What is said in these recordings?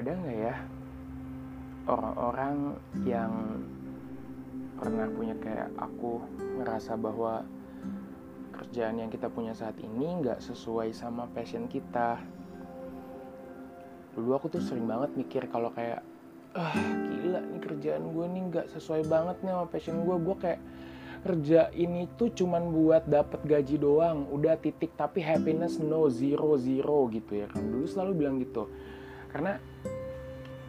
ada nggak ya orang-orang yang pernah punya kayak aku ngerasa bahwa kerjaan yang kita punya saat ini nggak sesuai sama passion kita? Dulu aku tuh sering banget mikir kalau kayak ah gila nih kerjaan gue nih nggak sesuai banget nih sama passion gue gue kayak kerja ini tuh cuman buat dapet gaji doang udah titik tapi happiness no zero zero gitu ya kan. Dulu selalu bilang gitu karena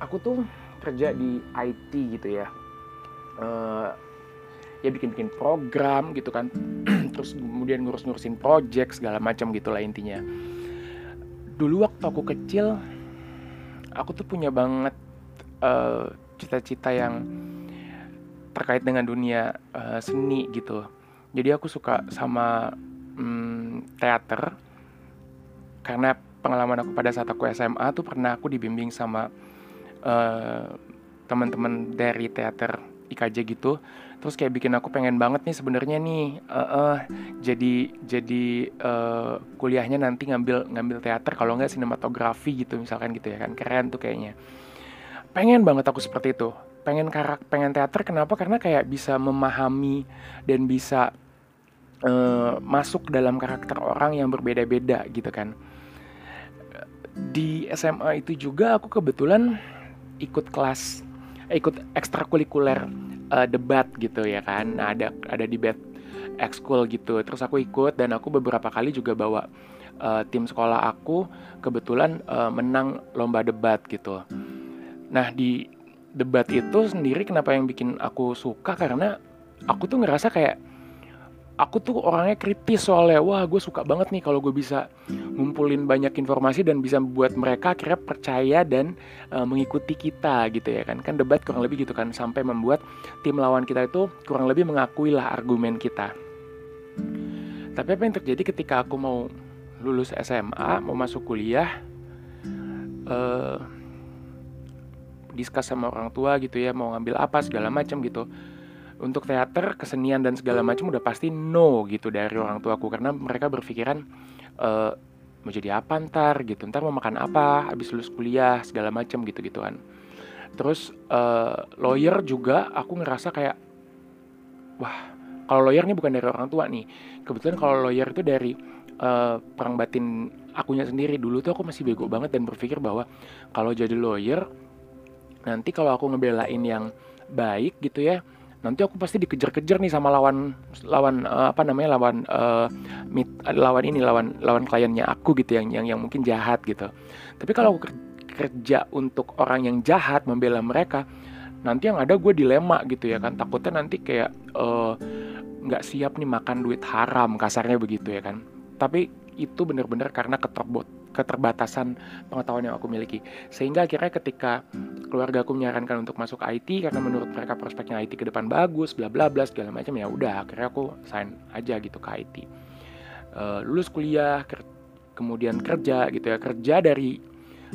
aku tuh kerja di IT gitu ya. Uh, ya bikin-bikin program gitu kan. Terus kemudian ngurus-ngurusin project segala macam gitulah intinya. Dulu waktu aku kecil aku tuh punya banget eh, cita-cita yang terkait dengan dunia uh, seni gitu. Jadi aku suka sama um, teater. Karena pengalaman aku pada saat aku SMA tuh pernah aku dibimbing sama uh, teman-teman dari teater IKJ gitu. Terus kayak bikin aku pengen banget nih sebenarnya nih uh, uh, jadi jadi uh, kuliahnya nanti ngambil ngambil teater kalau nggak sinematografi gitu misalkan gitu ya kan. Keren tuh kayaknya. Pengen banget aku seperti itu. Pengen karak pengen teater kenapa? Karena kayak bisa memahami dan bisa uh, masuk dalam karakter orang yang berbeda-beda gitu kan di SMA itu juga aku kebetulan ikut kelas eh, ikut ekstrakurikuler uh, debat gitu ya kan. Nah, ada ada debat ekskul gitu. Terus aku ikut dan aku beberapa kali juga bawa uh, tim sekolah aku kebetulan uh, menang lomba debat gitu. Nah di debat itu sendiri kenapa yang bikin aku suka? Karena aku tuh ngerasa kayak aku tuh orangnya kritis soalnya. Wah gue suka banget nih kalau gue bisa ngumpulin banyak informasi dan bisa buat mereka akhirnya percaya dan uh, mengikuti kita gitu ya kan. Kan debat kurang lebih gitu kan sampai membuat tim lawan kita itu kurang lebih mengakui lah argumen kita. Tapi apa yang terjadi ketika aku mau lulus SMA mau masuk kuliah uh, diskus sama orang tua gitu ya mau ngambil apa segala macam gitu untuk teater, kesenian dan segala macam udah pasti no gitu dari orang tuaku karena mereka berpikiran e, mau jadi apa ntar gitu, ntar mau makan apa, habis lulus kuliah segala macam gitu gituan. Terus uh, lawyer juga aku ngerasa kayak wah kalau lawyer nih bukan dari orang tua nih. Kebetulan kalau lawyer itu dari uh, perang batin akunya sendiri dulu tuh aku masih bego banget dan berpikir bahwa kalau jadi lawyer nanti kalau aku ngebelain yang baik gitu ya nanti aku pasti dikejar-kejar nih sama lawan lawan uh, apa namanya lawan uh, meet, lawan ini lawan lawan kliennya aku gitu yang yang yang mungkin jahat gitu. Tapi kalau aku kerja untuk orang yang jahat membela mereka nanti yang ada gue dilema gitu ya kan. Takutnya nanti kayak eh, nggak uh, siap nih makan duit haram kasarnya begitu ya kan. Tapi itu benar-benar karena keterbot keterbatasan pengetahuan yang aku miliki. Sehingga akhirnya ketika keluarga aku menyarankan untuk masuk IT karena menurut mereka prospeknya IT ke depan bagus, bla bla bla segala macam ya udah akhirnya aku sign aja gitu ke IT. Uh, eh, lulus kuliah, ker kemudian kerja gitu ya kerja dari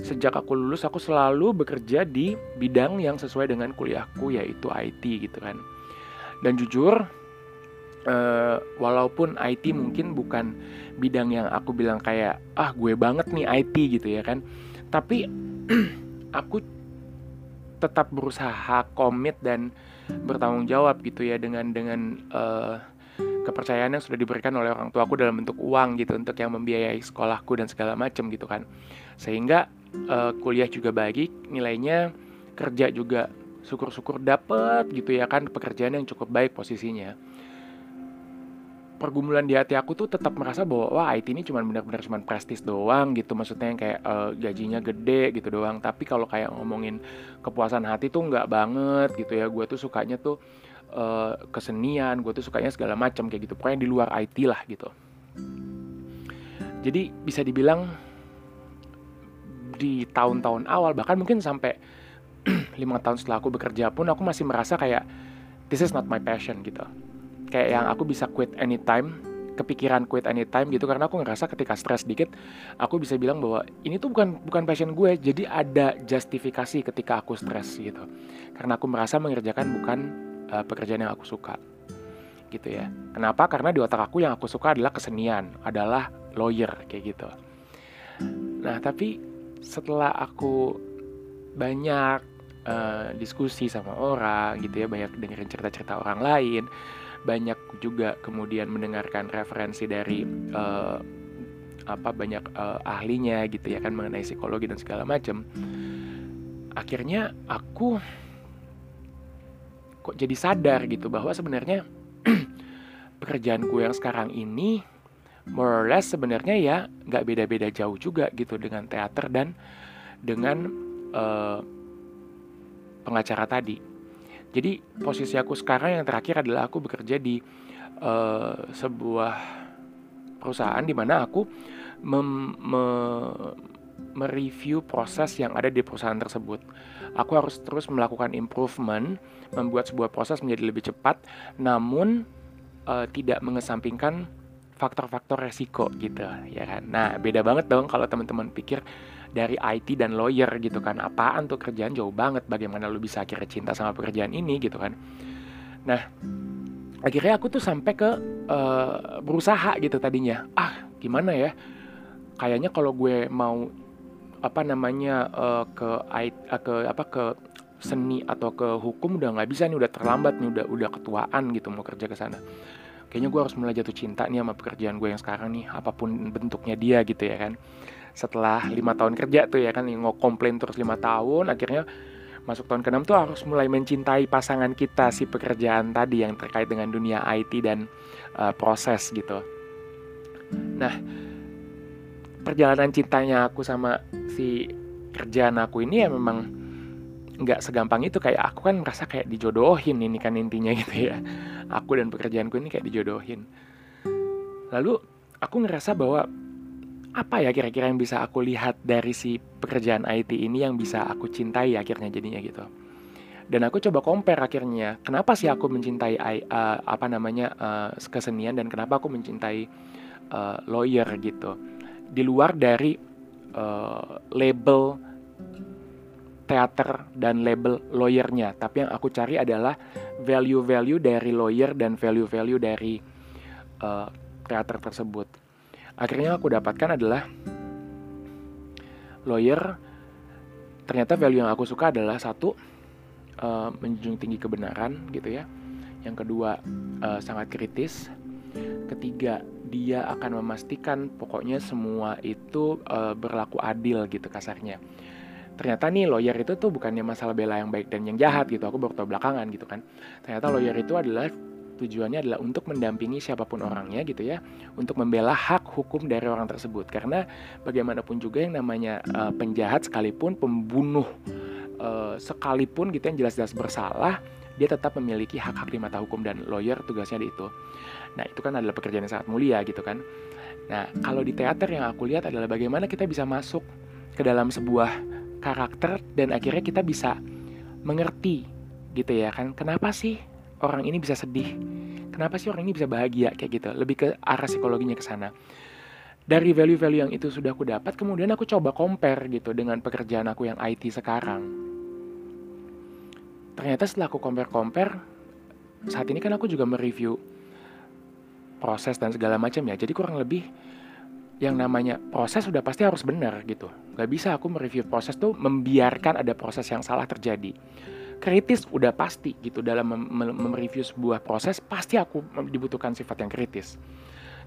sejak aku lulus aku selalu bekerja di bidang yang sesuai dengan kuliahku yaitu IT gitu kan. Dan jujur uh, walaupun IT mungkin bukan bidang yang aku bilang kayak ah gue banget nih IT gitu ya kan tapi aku tetap berusaha komit dan bertanggung jawab gitu ya dengan dengan uh, kepercayaan yang sudah diberikan oleh orang tuaku dalam bentuk uang gitu untuk yang membiayai sekolahku dan segala macam gitu kan. Sehingga uh, kuliah juga baik nilainya kerja juga syukur-syukur dapet gitu ya kan pekerjaan yang cukup baik posisinya pergumulan di hati aku tuh tetap merasa bahwa wah IT ini cuma benar-benar cuma prestis doang gitu. Maksudnya yang kayak uh, gajinya gede gitu doang. Tapi kalau kayak ngomongin kepuasan hati tuh nggak banget gitu ya. Gue tuh sukanya tuh uh, kesenian gue tuh sukanya segala macam kayak gitu. Pokoknya di luar IT lah gitu. Jadi bisa dibilang di tahun-tahun awal bahkan mungkin sampai lima tahun setelah aku bekerja pun aku masih merasa kayak this is not my passion gitu kayak yang aku bisa quit anytime kepikiran quit anytime gitu karena aku ngerasa ketika stres dikit aku bisa bilang bahwa ini tuh bukan bukan passion gue. Jadi ada justifikasi ketika aku stres gitu. Karena aku merasa mengerjakan bukan uh, pekerjaan yang aku suka. Gitu ya. Kenapa? Karena di otak aku yang aku suka adalah kesenian adalah lawyer kayak gitu. Nah tapi setelah aku banyak uh, diskusi sama orang gitu ya banyak dengerin cerita-cerita orang lain banyak juga kemudian mendengarkan referensi dari uh, apa banyak uh, ahlinya gitu ya kan mengenai psikologi dan segala macam akhirnya aku kok jadi sadar gitu bahwa sebenarnya pekerjaanku yang sekarang ini more or less sebenarnya ya nggak beda-beda jauh juga gitu dengan teater dan dengan uh, pengacara tadi. Jadi posisi aku sekarang yang terakhir adalah aku bekerja di uh, sebuah perusahaan di mana aku mem, me, mereview proses yang ada di perusahaan tersebut. Aku harus terus melakukan improvement, membuat sebuah proses menjadi lebih cepat, namun uh, tidak mengesampingkan faktor-faktor resiko gitu ya kan. Nah beda banget dong kalau teman-teman pikir dari IT dan lawyer gitu kan. Apaan tuh kerjaan? Jauh banget. Bagaimana lu bisa akhirnya cinta sama pekerjaan ini gitu kan. Nah akhirnya aku tuh sampai ke uh, berusaha gitu tadinya. Ah gimana ya? Kayaknya kalau gue mau apa namanya uh, ke uh, ke apa ke seni atau ke hukum udah nggak bisa nih. Udah terlambat nih. Udah udah ketuaan gitu mau kerja ke sana. Kayaknya gue harus mulai jatuh cinta nih sama pekerjaan gue yang sekarang nih. Apa pun bentuknya dia gitu ya kan setelah lima tahun kerja tuh ya kan nggak komplain terus lima tahun akhirnya masuk tahun ke-6 tuh harus mulai mencintai pasangan kita si pekerjaan tadi yang terkait dengan dunia IT dan uh, proses gitu. Nah, perjalanan cintanya aku sama si kerjaan aku ini ya memang nggak segampang itu. Kayak aku kan merasa kayak dijodohin ini kan intinya gitu ya. Aku dan pekerjaanku ini kayak dijodohin. Lalu aku ngerasa bahwa apa ya kira-kira yang bisa aku lihat dari si pekerjaan IT ini yang bisa aku cintai akhirnya jadinya gitu? Dan aku coba compare akhirnya kenapa sih aku mencintai uh, apa namanya uh, kesenian dan kenapa aku mencintai uh, lawyer gitu? Di luar dari uh, label teater dan label lawyernya tapi yang aku cari adalah value-value dari lawyer dan value-value dari uh, teater tersebut akhirnya aku dapatkan adalah lawyer. Ternyata value yang aku suka adalah satu uh, menjunjung tinggi kebenaran gitu ya. Yang kedua uh, sangat kritis. Ketiga dia akan memastikan pokoknya semua itu uh, berlaku adil gitu kasarnya. Ternyata nih lawyer itu tuh bukannya masalah bela yang baik dan yang jahat gitu. Aku baru tahu belakangan gitu kan. Ternyata lawyer itu adalah tujuannya adalah untuk mendampingi siapa pun orangnya gitu ya untuk membela hak hukum dari orang tersebut. Karena bagaimanapun juga yang namanya uh, penjahat sekalipun pembunuh uh, sekalipun gitu yang jelas-jelas bersalah dia tetap memiliki hak-hak di mata hukum dan lawyer tugasnya di itu. Nah itu kan adalah pekerjaan yang sangat mulia gitu kan. Nah kalau di teater yang aku lihat adalah bagaimana kita bisa masuk ke dalam sebuah karakter dan akhirnya kita bisa mengerti gitu ya kan kenapa sih orang ini bisa sedih. Kenapa sih orang ini bisa bahagia? Kayak gitu. Lebih ke arah psikologinya ke sana. Dari value-value yang itu sudah aku dapat kemudian aku coba compare gitu dengan pekerjaan aku yang IT sekarang. Ternyata setelah aku compare-compare saat ini kan aku juga mereview proses dan segala macam ya. Jadi kurang lebih yang namanya proses sudah pasti harus benar gitu. Gak bisa aku mereview proses tuh membiarkan ada proses yang salah terjadi. Kritis udah pasti gitu dalam mem sebuah proses pasti aku dibutuhkan sifat yang kritis.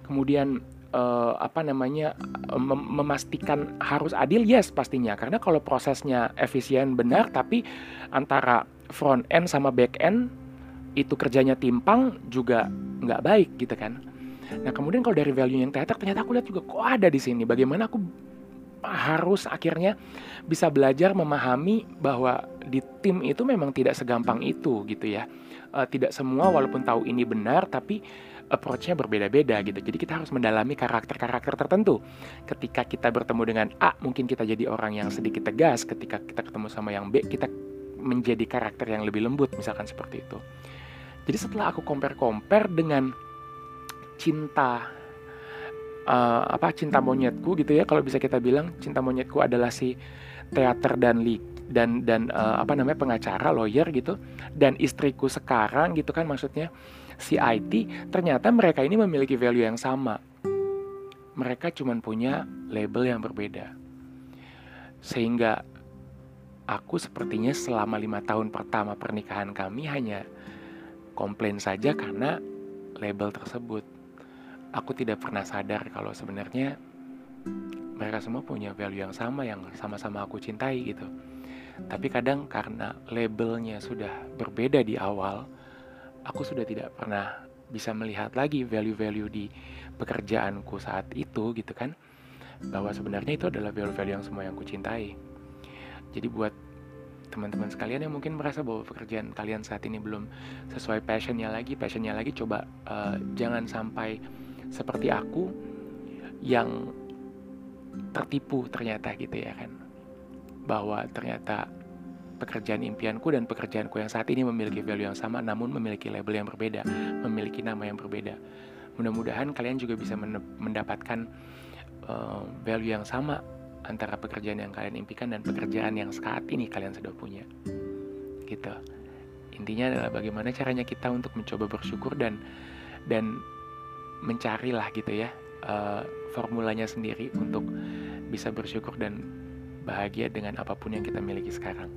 Kemudian uh, apa namanya mem memastikan harus adil yes pastinya karena kalau prosesnya efisien benar tapi antara front end sama back end itu kerjanya timpang juga nggak baik gitu kan Nah kemudian kalau dari value yang teater ternyata aku lihat juga kok ada di sini. Bagaimana aku harus akhirnya bisa belajar memahami bahwa di tim itu memang tidak segampang itu gitu ya. Uh, tidak semua walaupun tahu ini benar tapi approach-nya berbeda-beda gitu. Jadi kita harus mendalami karakter-karakter tertentu. Ketika kita bertemu dengan A, mungkin kita jadi orang yang sedikit tegas. Ketika kita ketemu sama yang B, kita menjadi karakter yang lebih lembut, misalkan seperti itu. Jadi setelah aku compare-compare dengan cinta uh, apa cinta monyetku gitu ya. Kalau bisa kita bilang cinta monyetku adalah si teater dan li dan dan uh, apa namanya pengacara lawyer gitu. Dan istriku sekarang gitu kan maksudnya si IT ternyata mereka ini memiliki value yang sama. Mereka cuma punya label yang berbeda. Sehingga aku sepertinya selama lima tahun pertama pernikahan kami hanya komplain saja karena label tersebut. Aku tidak pernah sadar kalau sebenarnya mereka semua punya value yang sama yang sama-sama aku cintai gitu. Tapi kadang karena labelnya sudah berbeda di awal, aku sudah tidak pernah bisa melihat lagi value-value di pekerjaanku saat itu gitu kan. Bahwa sebenarnya itu adalah value-value yang semua yang aku cintai. Jadi buat teman-teman sekalian yang mungkin merasa bahwa pekerjaan kalian saat ini belum sesuai passionnya lagi, passionnya lagi coba uh, jangan sampai seperti aku yang tertipu ternyata gitu ya kan bahwa ternyata pekerjaan impianku dan pekerjaanku yang saat ini memiliki value yang sama namun memiliki label yang berbeda, memiliki nama yang berbeda. Mudah-mudahan kalian juga bisa mendapatkan uh, value yang sama antara pekerjaan yang kalian impikan dan pekerjaan yang saat ini kalian sudah punya. Gitu. Intinya adalah bagaimana caranya kita untuk mencoba bersyukur dan dan mencarilah gitu ya uh, formulanya sendiri untuk bisa bersyukur dan bahagia dengan apa pun yang kita miliki sekarang.